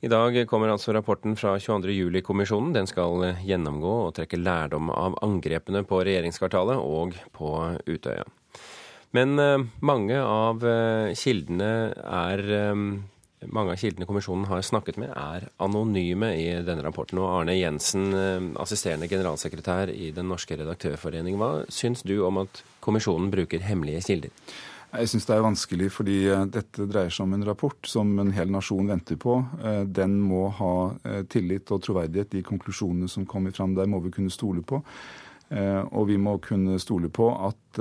I dag kommer altså rapporten fra 22.07-kommisjonen. Den skal gjennomgå og trekke lærdom av angrepene på regjeringskvartalet og på Utøya. Men eh, mange av eh, kildene er eh, mange av kildene kommisjonen har snakket med, er anonyme i denne rapporten. Og Arne Jensen, assisterende generalsekretær i Den norske redaktørforening, hva syns du om at kommisjonen bruker hemmelige kilder? Jeg syns det er vanskelig fordi eh, dette dreier seg om en rapport som en hel nasjon venter på. Eh, den må ha eh, tillit og troverdighet. De konklusjonene som kommer fram der, må vi kunne stole på. Og vi må kunne stole på at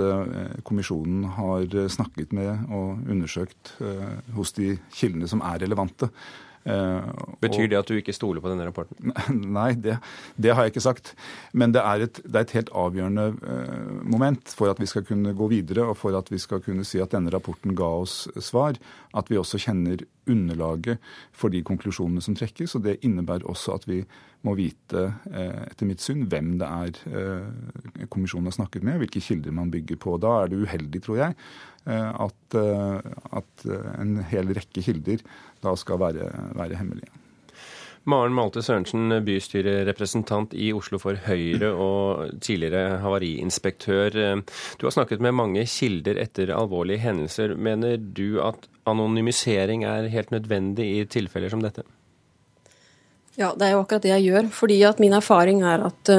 kommisjonen har snakket med og undersøkt hos de kildene som er relevante. Eh, Betyr det at du ikke stoler på denne rapporten? Nei, det, det har jeg ikke sagt. Men det er, et, det er, et, helt avgjørende eh, moment for at vi skal kunne gå videre, og for at vi skal kunne si at denne rapporten ga oss svar, at vi også kjenner underlaget for de konklusjonene som trekkes. og Det innebærer også at vi må vite, eh, etter mitt syn, hvem det er kommisjonen har snakket med, hvilke kilder man bygger på. Da er det uheldig, tror jeg, at, at en hel rekke kilder da skal være, være hemmelige. Maren Malte Sørensen, bystyrerepresentant i Oslo for Høyre og tidligere havariinspektør. Du har snakket med mange kilder etter alvorlige hendelser. Mener du at anonymisering er helt nødvendig i tilfeller som dette? Ja, det er jo akkurat det jeg gjør. fordi at min erfaring er at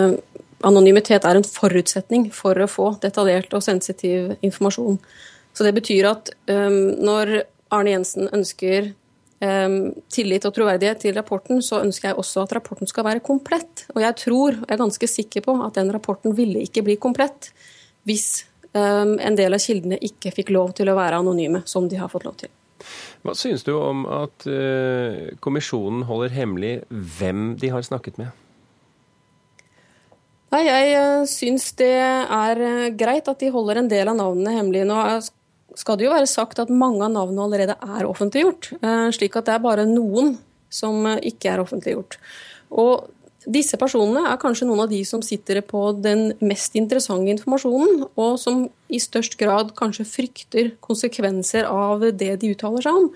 anonymitet er en forutsetning for å få detaljert og sensitiv informasjon. Så det betyr at um, når Arne Jensen ønsker um, tillit og troverdighet til rapporten, så ønsker jeg også at rapporten skal være komplett. Og jeg tror, jeg er ganske sikker på, at den rapporten ville ikke bli komplett hvis um, en del av kildene ikke fikk lov til å være anonyme, som de har fått lov til. Hva synes du om at uh, kommisjonen holder hemmelig hvem de har snakket med? Nei, Jeg uh, syns det er uh, greit at de holder en del av navnene hemmelig. Nå skal det jo være sagt at mange av navnene allerede er offentliggjort. Eh, slik at det er bare noen som eh, ikke er offentliggjort. Og disse personene er kanskje noen av de som sitter på den mest interessante informasjonen, og som i størst grad kanskje frykter konsekvenser av det de uttaler seg om.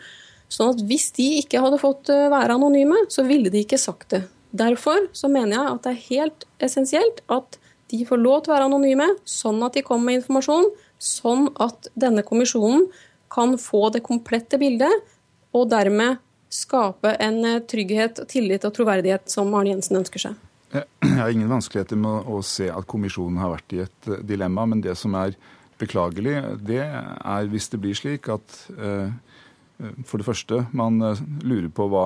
Sånn at hvis de ikke hadde fått eh, være anonyme, så ville de ikke sagt det. Derfor så mener jeg at det er helt essensielt at de får lov til å være anonyme, sånn at de kommer med informasjon sånn at denne kommisjonen kan få det komplette bildet, og dermed skape en eh, trygghet, tillit og troverdighet som Arne Jensen ønsker seg. Jeg har ingen vanskeligheter med å se at kommisjonen har vært i et eh, dilemma, men det som er beklagelig, det er hvis det blir slik at eh, for det første, man lurer på hva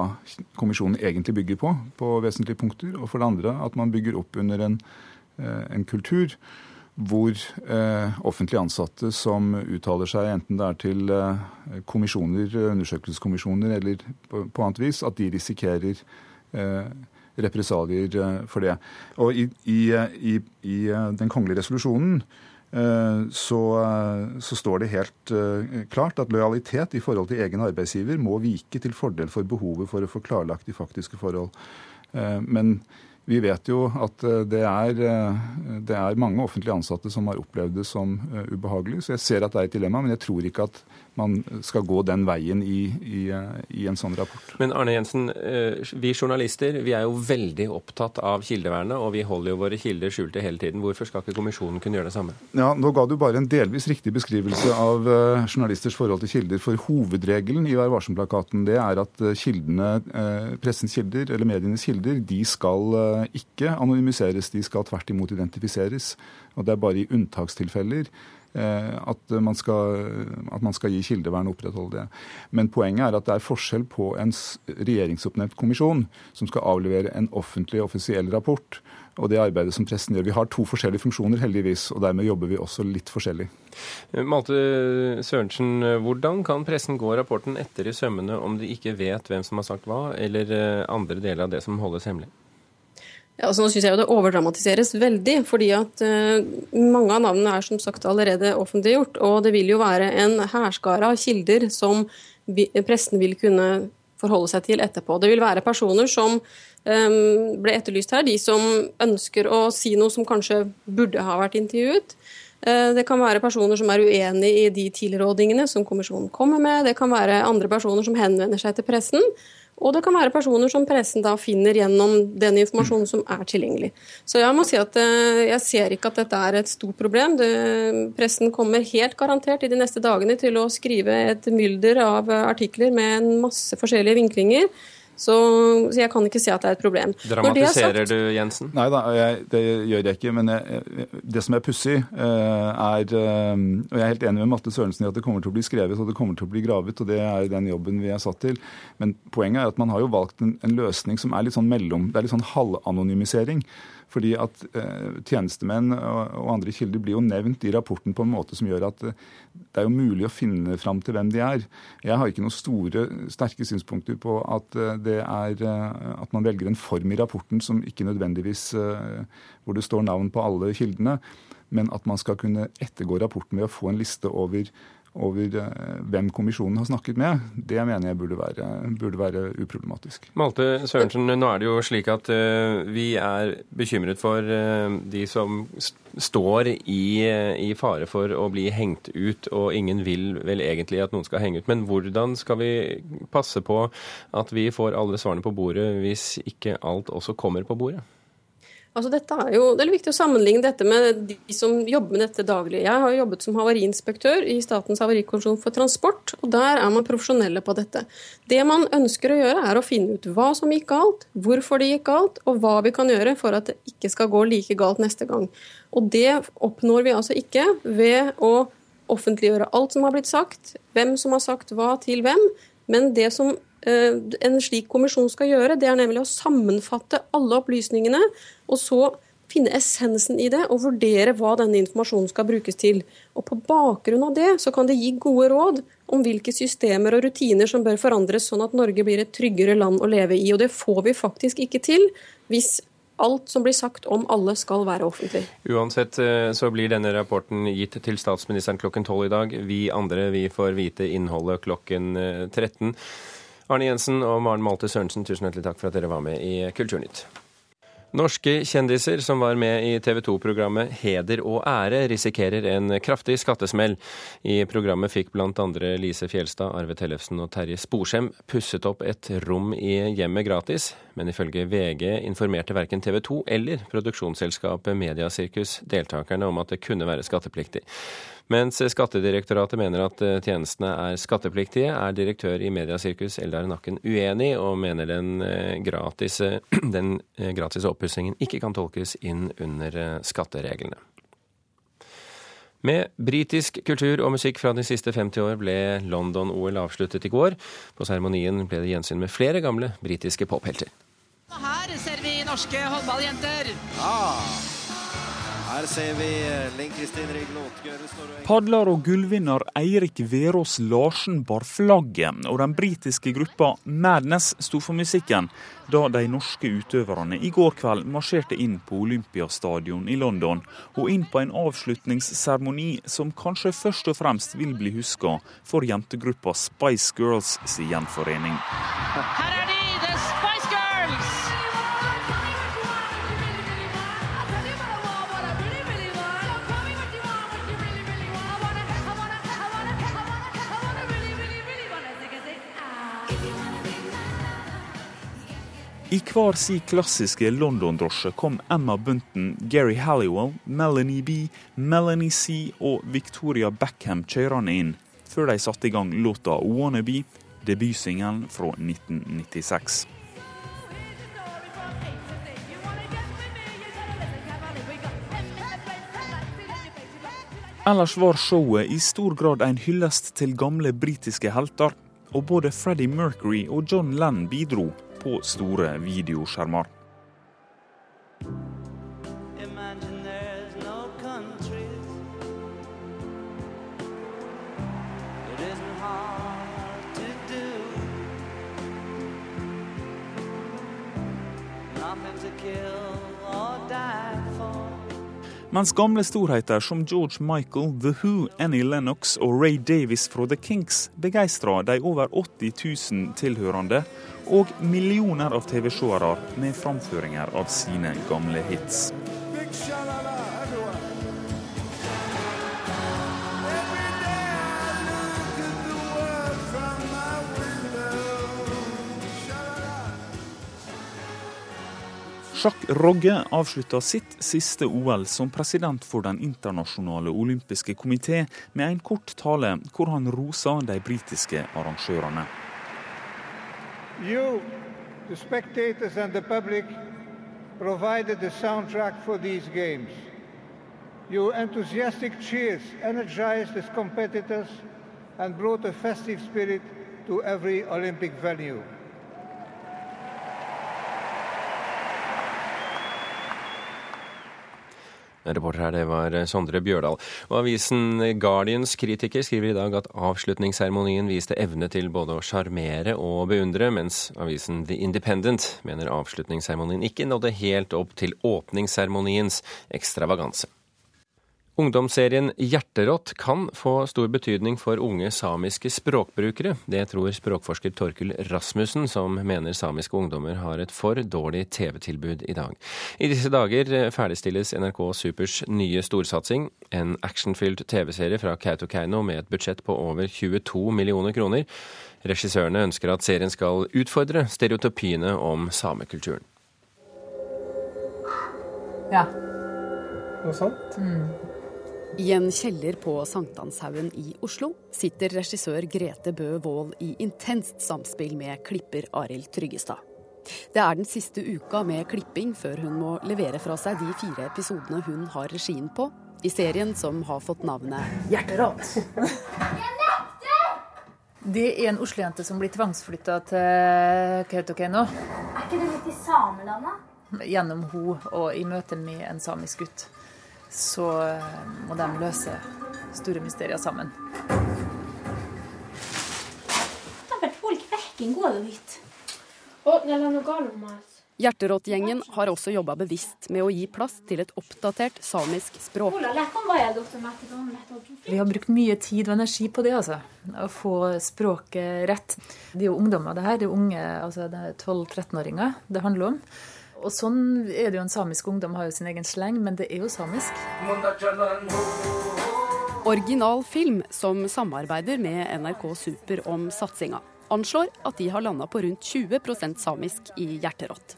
kommisjonen egentlig bygger på, på vesentlige punkter. Og for det andre, at man bygger opp under en, en kultur hvor eh, offentlige ansatte som uttaler seg, enten det er til eh, kommisjoner, undersøkelseskommisjoner eller på, på, annet vis, at de risikerer eh, represalier eh, for det. Og i, i, i, i eh, den kongelige resolusjonen eh, så, så, står det helt klart at lojalitet i forhold til egen arbeidsgiver må vike til fordel for behovet for å få klarlagt de faktiske forhold. Men vi vet jo at eh, det er, eh, det er, mange offentlige ansatte som har opplevd det som eh, ubehagelig. Så jeg ser at det er et dilemma, men jeg tror ikke at man skal gå den veien i, i, i, en sånn rapport. Men Arne Jensen, vi journalister vi er jo veldig opptatt av kildevernet, og vi holder jo våre kilder skjulte hele tiden. Hvorfor skal ikke kommisjonen kunne gjøre det samme? Ja, Nå ga du bare en delvis riktig beskrivelse av journalisters forhold til kilder. For hovedregelen i Vær varsom-plakaten det er at kildene, pressens kilder, eller medienes kilder, de skal ikke anonymiseres, de skal tvert imot identifiseres. Og det er bare i unntakstilfeller eh, at man, skal, at man skal gi kildevern og opprettholde det. Men poenget er at det er forskjell på en regjeringsoppnevnt kommisjon som skal avlevere en offentlig, offisiell rapport, og det arbeidet som pressen gjør. Vi har to forskjellige funksjoner, heldigvis, og dermed jobber vi også litt forskjellig. Malte Sørensen, hvordan kan pressen gå rapporten etter i sømmene om de ikke vet hvem som har sagt hva, eller eh, andre deler av det som holdes hemmelig? Ja, altså nå synes jeg jo Det overdramatiseres veldig, fordi at uh, mange av navnene er som sagt allerede offentliggjort. Og det vil jo være en hærskare av kilder som vi, pressen vil kunne forholde seg til etterpå. Det vil være personer som um, ble etterlyst her, de som ønsker å si noe som kanskje burde ha vært intervjuet. Uh, det kan være personer som er uenig i de tilrådingene som kommisjonen kommer med. Det kan være andre personer som henvender seg til pressen. Og det kan være personer som pressen da finner gjennom den informasjonen som er tilgjengelig. Så jeg må si at eh, jeg ser ikke at dette er et stort problem. Det, pressen kommer helt garantert i de neste dagene til å skrive et mylder av artikler med en masse forskjellige vinklinger. Så, så, jeg kan ikke si at det er et problem. Dramatiserer sagt, du, Jensen? Nei da, jeg, det gjør jeg ikke. Men jeg, det som er pussig, eh, er eh, Og jeg er helt enig med Matte Sørensen i at det kommer til å bli skrevet og det kommer til å bli gravet, og det er den jobben vi er satt til. Men poenget er at man har jo valgt en, en løsning som er litt sånn mellom Det er litt sånn halvanonymisering. Fordi at eh, tjenestemenn og, andre kilder blir jo nevnt i rapporten på en måte som gjør at eh, det er jo mulig å finne fram til hvem de er. Jeg har ikke noen store, sterke synspunkter på at, eh, det er, at man velger en form i rapporten som ikke nødvendigvis hvor det står navn på alle kildene, men at man skal kunne ettergå rapporten ved å få en liste over over eh, hvem kommisjonen har snakket med, det mener jeg burde være, burde være uproblematisk. Malte Sørensen, nå er det jo slik at uh, vi er bekymret for uh, de som står i, i, fare for å bli hengt ut, og ingen vil vel egentlig at noen skal henge ut. Men hvordan skal vi passe på at vi får alle svarene på bordet hvis ikke alt også kommer på bordet? Altså jo, Det er viktig å sammenligne dette med de som jobber med dette daglig. Jeg har jobbet som havariinspektør i Statens havarikommisjon for transport, og der er man profesjonelle på dette. Det man ønsker å gjøre, er å finne ut hva som gikk galt, hvorfor det gikk galt, og hva vi kan gjøre for at det ikke skal gå like galt neste gang. Og det oppnår vi altså ikke ved å offentliggjøre alt som har blitt sagt, hvem som har sagt hva til hvem, men det som en slik kommisjon skal gjøre, det er nemlig å sammenfatte alle opplysningene, og så finne essensen i det og vurdere hva denne informasjonen skal brukes til. Og På bakgrunn av det så kan det gi gode råd om hvilke systemer og rutiner som bør forandres, sånn at Norge blir et tryggere land å leve i. Og Det får vi faktisk ikke til hvis alt som blir sagt om alle skal være offentlig. Uansett eh, så blir denne rapporten gitt til statsministeren klokken tolv i dag. Vi andre vi får vite innholdet klokken 13. Arne Jensen og Maren Malte Sørensen, tusen hjertelig takk for at dere var med i Kulturnytt. Norske kjendiser som var med i TV 2-programmet Heder og ære, risikerer en kraftig skattesmell. I programmet fikk blant andre Lise Fjelstad, Arve Tellefsen og Terje Sporsem pusset opp et rom i hjemmet gratis, men ifølge VG informerte verken TV 2 eller produksjonsselskapet Mediasirkus deltakerne om at det kunne være skattepliktig. Mens Skattedirektoratet mener at eh, tjenestene er skattepliktige, er direktør i Mediasirkus Eldar Nakken uenig, og mener den eh, gratis, den eh, gratis oppussingen ikke kan tolkes inn under skattereglene. Med britisk kultur og musikk fra de siste 50 år ble London-OL avsluttet i går. På seremonien ble det gjensyn med flere gamle britiske pophelter. Her ser vi norske håndballjenter. Ah. Her ser vi eh, Linn Kristin Riglot Padler og gullvinner Eirik Verås Larsen bar flagget, og den britiske gruppa Madness sto for musikken da de norske utøverne i går kveld marsjerte inn på Olympiastadion i London, og inn på en avslutningsseremoni som kanskje først og fremst vil bli huska for jentegruppa Spice Girls sin gjenforening. Her er de! I hver si klassiske London-drosje kom Emma Bunton, Gary Halliwell, Melanie B, Melanie C og Victoria Beckham kjørende inn, før de satte i gang låta 'Wannabe', debutsingelen fra 1996. Ellers var showet i stor grad en hyllest til gamle britiske helter, og både Freddie Mercury og John Lenn bidro på store videoskjermer. Mens gamle storheter som George Michael, The Who, Annie Lennox og Ray Davis fra The Kinks begeistra de over 80 000 tilhørende og millioner av TV-seere med framføringer av sine gamle hits. Jacques Rogge avslutta sitt siste OL som president for Den internasjonale olympiske komité med en kort tale hvor han rosa de britiske arrangørene. You, the spectators and the public, provided the soundtrack for these games. Your enthusiastic cheers energized the competitors and brought a festive spirit to every Olympic venue. Reporter her, det var Sondre Bjørdal. Og Avisen Guardians kritiker skriver i dag at avslutningsseremonien viste evne til både å sjarmere og beundre, mens avisen The Independent mener avslutningsseremonien ikke nådde helt opp til åpningsseremoniens ekstravaganse. Ungdomsserien Hjerterått kan få stor betydning for unge samiske språkbrukere. Det tror språkforsker Torkil Rasmussen, som mener samiske ungdommer har et for dårlig TV-tilbud i dag. I disse dager ferdigstilles NRK Supers nye storsatsing, en actionfylt TV-serie fra Kautokeino med et budsjett på over 22 millioner kroner. Regissørene ønsker at serien skal utfordre stereotypiene om samekulturen. Ja. Noe sånt? Mm. I en kjeller på Sankthanshaugen i Oslo sitter regissør Grete Bø Wold i intenst samspill med klipper Arild Tryggestad. Det er den siste uka med klipping før hun må levere fra seg de fire episodene hun har regien på, i serien som har fått navnet Hjerterått. Det er en Oslo-jente som blir tvangsflytta til Kautokeino. Er ikke det litt i samelandet? Gjennom hun og i møte med en samisk gutt så må de løse store mysterier sammen. Hjerterått-gjengen har også jobba bevisst med å gi plass til et oppdatert samisk språk. Vi har brukt mye tid og energi på det, altså. Å få språket rett. Det er jo ungdommer, det her. Det er unge, altså det er 12-13-åringer det handler om. Og sånn er det jo en samisk ungdom har jo sin egen sleng, men det er jo samisk. Original Film, som samarbeider med NRK Super om satsinga, anslår at de har landa på rundt 20% samisk i Hjerterått.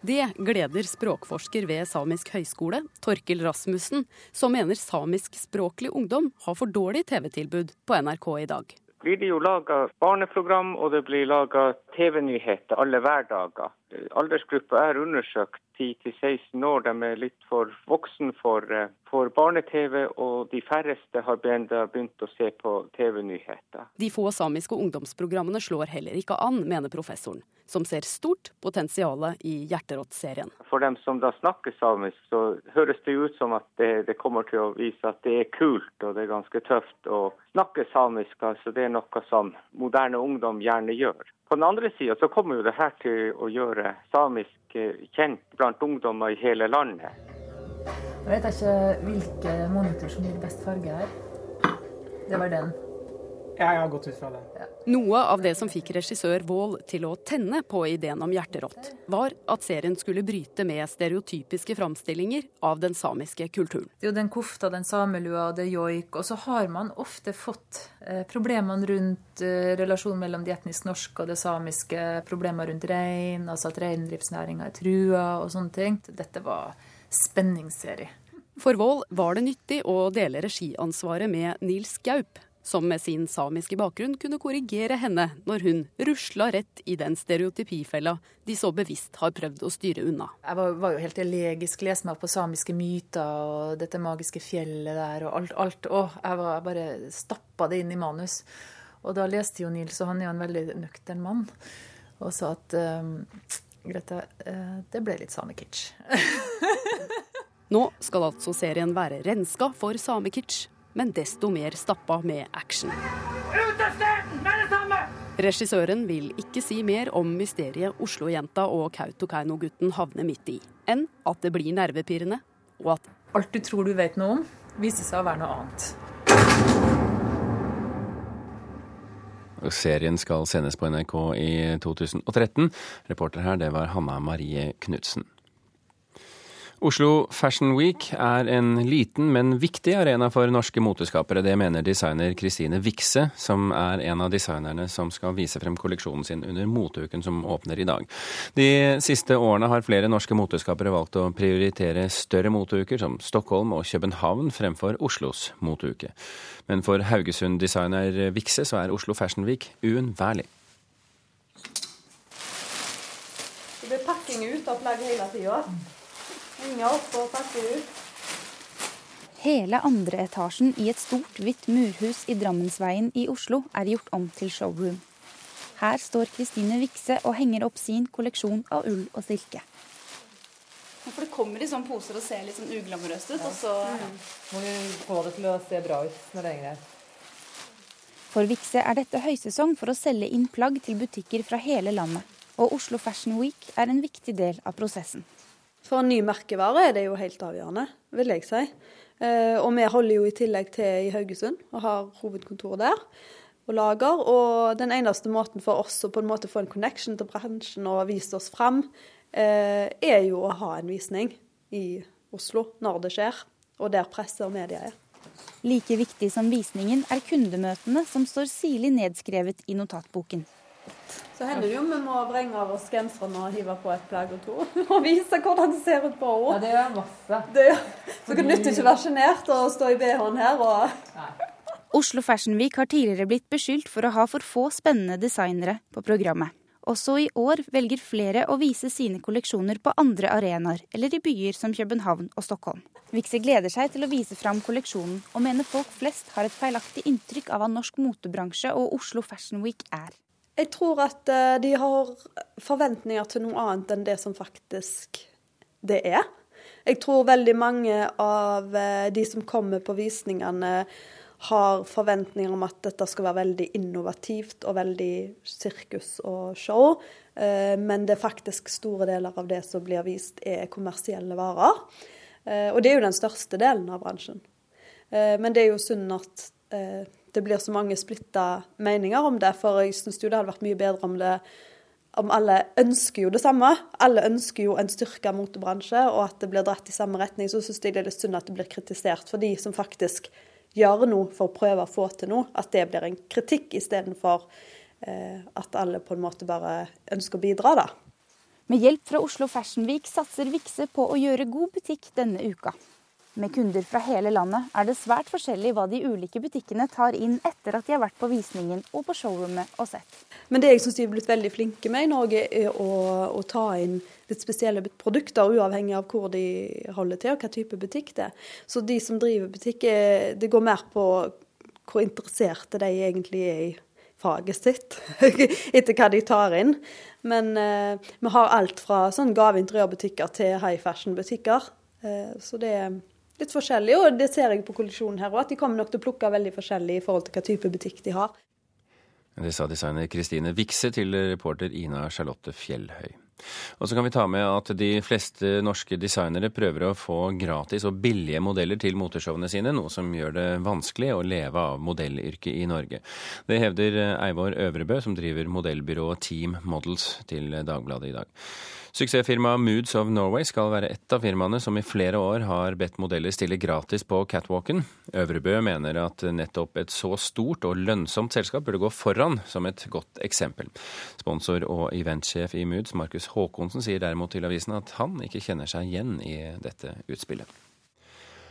Det gleder språkforsker ved Samisk høgskole, Torkil Rasmussen, som mener samiskspråklig ungdom har for dårlig TV-tilbud på NRK i dag blir det jo laga barneprogram og det blir laga TV-nyheter alle hverdager. Aldersgruppa er undersøkt 10-16 år. De er litt for voksen for, eh, for barne-TV, og de færreste har begynt å se på TV-nyheter. De få samiske ungdomsprogrammene slår heller ikke an, mener professoren, som ser stort potensial i Hjerterått-serien. For dem som da snakker samisk, så høres det ut som at det, det, kommer til å vise at det er kult og det er ganske tøft å snakke samisk. altså Det er noe som moderne ungdom gjerne gjør. På den andre sida så kommer jo det her til å gjøre samisk eh, kjent blant ungdommer i hele landet. Jeg vet ikke hvilke monitor som gir best farge her. Det var den. Jeg har gått ut fra det. Ja. Noe av det som fikk regissør Wold til å tenne på ideen om Hjerterått, var at serien skulle bryte med stereotypiske framstillinger av den samiske kulturen. Det er jo den kofta, den samelua og det joik. Og så har man ofte fått eh, problemene rundt eh, relasjonen mellom det etnisk norske og det samiske, problemer rundt rein, altså at reindriftsnæringa er trua og sånne ting. Dette var spenningsserie. For Wold var det nyttig å dele regiansvaret med Nils Gaup, som med sin samiske bakgrunn kunne korrigere henne når hun rusla rett i den stereotypifella de så bevisst har prøvd å styre unna. Jeg var, var jo helt elegisk, leste meg på samiske myter og dette magiske fjellet der og alt. alt. Å, jeg, var, jeg bare stappa det inn i manus. Og da leste jo Nils, og han er jo en veldig nøktern mann, og sa at um, Grete, uh, det ble litt samekitsch. Nå skal altså serien være renska for samekitsch, men desto mer stappa med action. Regissøren vil ikke si mer om mysteriet Oslo-jenta og Kautokeino-gutten havner midt i, enn at det blir nervepirrende, og at alt du tror du vet noe om, viser seg å være noe annet. Serien skal sendes på NRK i 2013. Reporter her, det var Hanna Marie Knutsen. Oslo Fashion Week er en liten, men viktig arena for norske moteskapere. Det mener designer Kristine Vikse, som er en av designerne som skal vise frem kolleksjonen sin under moteuken som åpner i dag. De siste årene har flere norske moteskapere valgt å prioritere større moteuker som Stockholm og København fremfor Oslos moteuke. Men for Haugesund-designer Vikse så er Oslo Fashion Week uunnværlig. Det blir pakking ut av plagg hele tida. Og ut. Hele andre etasjen i et stort, hvitt murhus i Drammensveien i Oslo er gjort om til showroom. Her står Kristine Vikse og henger opp sin kolleksjon av ull og silke. For det kommer i sånne poser og ser litt sånn uglamorøst ut, og så mm. Må du få det til å se bra ut når det henger her. For Vikse er dette høysesong for å selge inn plagg til butikker fra hele landet. Og Oslo Fashion Week er en viktig del av prosessen. For en ny merkevare er det jo helt avgjørende, vil jeg si. Eh, og vi holder jo i tillegg til i Haugesund og har hovedkontoret der og lager. Og den eneste måten for oss å på en måte få en connection til bransjen og vise oss fram, eh, er jo å ha en visning i Oslo når det skjer, og der presse og media er. Like viktig som visningen er kundemøtene som står sirlig nedskrevet i notatboken. Så hender det jo vi må vrenge av oss genserne og hive på et plagg og to. Og vise hvordan det ser ut på henne. Ja, det gjør masse. Det, så det nytter ikke å være sjenert og stå i BH-en her og Nei. Oslo Fashion Week har tidligere blitt beskyldt for å ha for få spennende designere på programmet. Også i år velger flere å vise sine kolleksjoner på andre arenaer eller i byer som København og Stockholm. Vikse gleder seg til å vise fram kolleksjonen, og mener folk flest har et feilaktig inntrykk av hva norsk motebransje og Oslo Fashion Week er. Jeg tror at eh, de har forventninger til noe annet enn det som faktisk det er. Jeg tror veldig mange av eh, de som kommer på visningene, har forventninger om at dette skal være veldig innovativt og veldig sirkus og show. Eh, men det er faktisk store deler av det som blir vist, er kommersielle varer. Og det er jo den største delen av bransjen. Men det er jo synd at det blir så mange splitta meninger om det. For jeg syns det hadde vært mye bedre om det om alle ønsker jo det samme. Alle ønsker jo en styrka motebransje, og at det blir dratt i samme retning. Så syns jeg det er litt synd at det blir kritisert for de som faktisk gjør noe for å prøve å få til noe. At det blir en kritikk istedenfor eh, at alle på en måte bare ønsker å bidra, da. Med hjelp fra Oslo Fashion Week satser Vikse på å gjøre god butikk denne uka. Med kunder fra hele landet er det svært forskjellig hva de ulike butikkene tar inn etter at de har vært på visningen og på showrommet og sett. Men det jeg syns de er blitt veldig flinke med i Norge, er å, å, ta inn litt spesielle produkter, uavhengig av hvor de holder til og hva type butikk det er. Så de som driver butikk, det går mer på hvor interesserte de egentlig er i faget sitt, etter hva de tar inn. Men eh, vi har alt fra sånn gaveinteriørbutikker til high fashion-butikker. Eh, så det er litt forskjellig, og det ser jeg på kollisjonen her òg, at de kommer nok til å plukke veldig forskjellig i forhold til hva type butikk de har. Det sa designer Kristine Vikse til reporter Ina Charlotte Fjellhøy. Og så kan vi ta med at de fleste norske designere prøver å få gratis og billige modeller til moteshowene sine, noe som gjør det vanskelig å leve av modellyrket i Norge. Det hevder Eivor Øvrebø, som driver modellbyrået Team Models til Dagbladet i dag. Suksessfirmaet Moods of Norway skal være ett av firmaene som i flere år har bedt modeller stille gratis på catwalken. Øvrebø mener at nettopp et så stort og lønnsomt selskap burde gå foran som et godt eksempel. Sponsor og eventsjef i Moods, Markus Håkonsen, sier derimot til avisen at han ikke kjenner seg igjen i dette utspillet.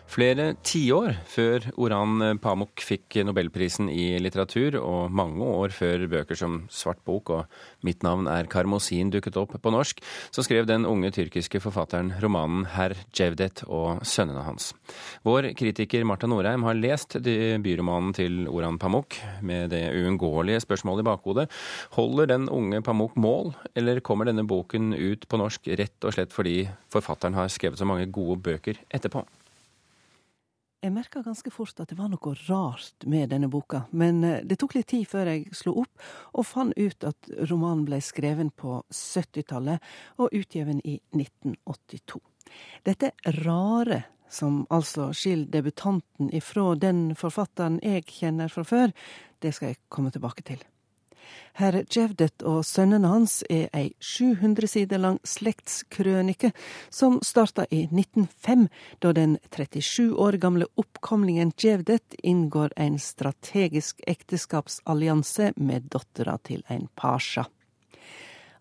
Flere tiår før Oran Pamuk fikk nobelprisen i litteratur, og mange år før bøker som Svart bok og Mitt navn er Karmosin dukket opp på norsk, så skrev den unge tyrkiske forfatteren romanen Herr Cevdet og sønnene hans. Vår kritiker Marta Norheim har lest debutromanen til Oran Pamuk med det uunngåelige spørsmålet i bakhodet. Holder den unge Pamuk mål, eller kommer denne boken ut på norsk rett og slett fordi forfatteren har skrevet så mange gode bøker etterpå? Jeg merka ganske fort at det var noe rart med denne boka, men eh, det tok litt tid før jeg slo opp og fant ut at romanen ble skreven på 70-tallet og utgitt i 1982. Dette rare, som altså skiller debutanten ifra den forfatteren jeg kjenner fra før, det skal jeg komme tilbake til. Herr Jevdet og sønnen hans er ei 700 sider lang slektskrønike som starta i 1905, da den 37 år gamle oppkomlingen Jevdet inngår en strategisk ekteskapsallianse med dattera til en pasha.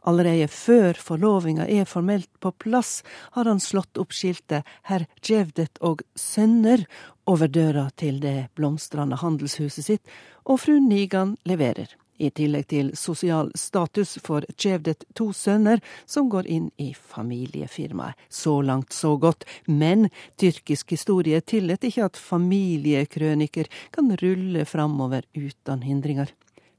Allerede før forlovinga er formelt på plass, har han slått opp skiltet Herr Jevdet og sønner over døra til det blomstrende handelshuset sitt, og fru Nigan leverer. I tillegg til sosial status får Cevdet to sønner som går inn i familiefirmaet. Så langt, så godt, men tyrkisk historie tillater ikke at familiekrøniker kan rulle framover uten hindringer.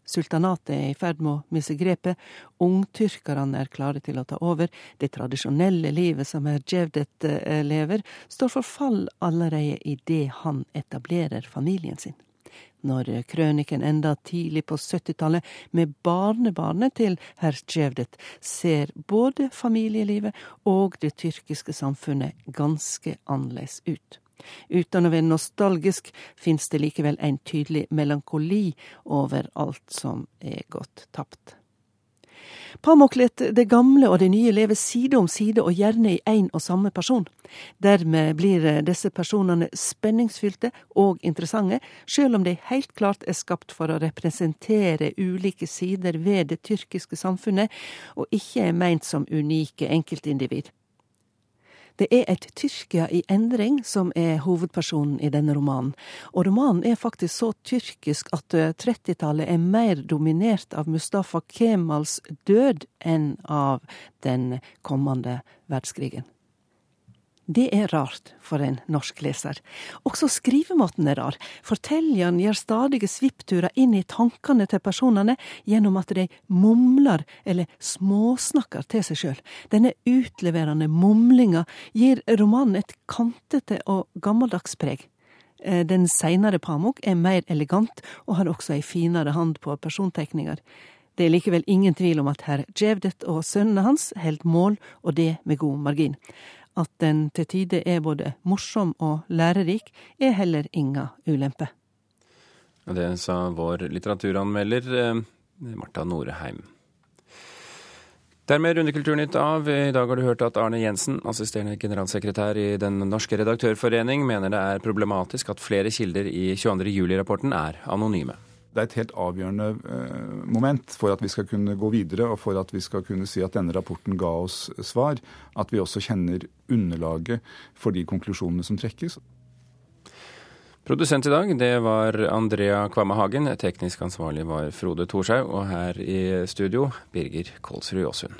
Sultanatet er i ferd med å miste grepet, ungtyrkerne er klare til å ta over, det tradisjonelle livet som Jevdet eh, lever, står for fall allerede idet han etablerer familien sin. Når krøniken enda tidlig på 70-tallet med barnebarnet til herr Cevdet ser både familielivet og det tyrkiske samfunnet ganske annerledes ut. Uten å være nostalgisk fins det likevel en tydelig melankoli over alt som er gått tapt. Pamuklet det gamle og det nye lever side om side og gjerne i én og samme person. Dermed blir disse personene spenningsfylte og interessante, selv om de helt klart er skapt for å representere ulike sider ved det tyrkiske samfunnet, og ikke er meint som unike enkeltindivid. Det er et Tyrkia i endring som er hovedpersonen i denne romanen. Og romanen er faktisk så tyrkisk at 30-tallet er mer dominert av Mustafa Kemals død enn av den kommende verdenskrigen. Det er rart for en norsk leser. Også skrivemåten er rar. Fortelleren gjør stadige svippturer inn i tankene til personene gjennom at de mumler eller småsnakker til seg sjøl. Denne utleverende mumlinga gir romanen et kantete og gammeldags preg. Eh, den seinere Pamuk er mer elegant og har også ei finere hand på persontegninger. Det er likevel ingen tvil om at herr Jevdet og sønnene hans holder mål, og det med god margin. At den til tider er både morsom og lærerik, er heller inga ulempe. Det sa vår litteraturanmelder eh, Marta Noreheim. Dermed runder Kulturnytt av. I dag har du hørt at Arne Jensen, assisterende generalsekretær i Den norske redaktørforening, mener det er problematisk at flere kilder i 22. juli-rapporten er anonyme det er et helt avgjørende eh, moment for at vi skal kunne gå videre, og for at vi skal kunne si at denne rapporten ga oss svar, at vi også kjenner underlaget for de konklusjonene som trekkes. Produsent i dag det var Andrea Kvamme Hagen. Teknisk ansvarlig var Frode Thorshaug. Og her i studio Birger Kolsrud Jåsund.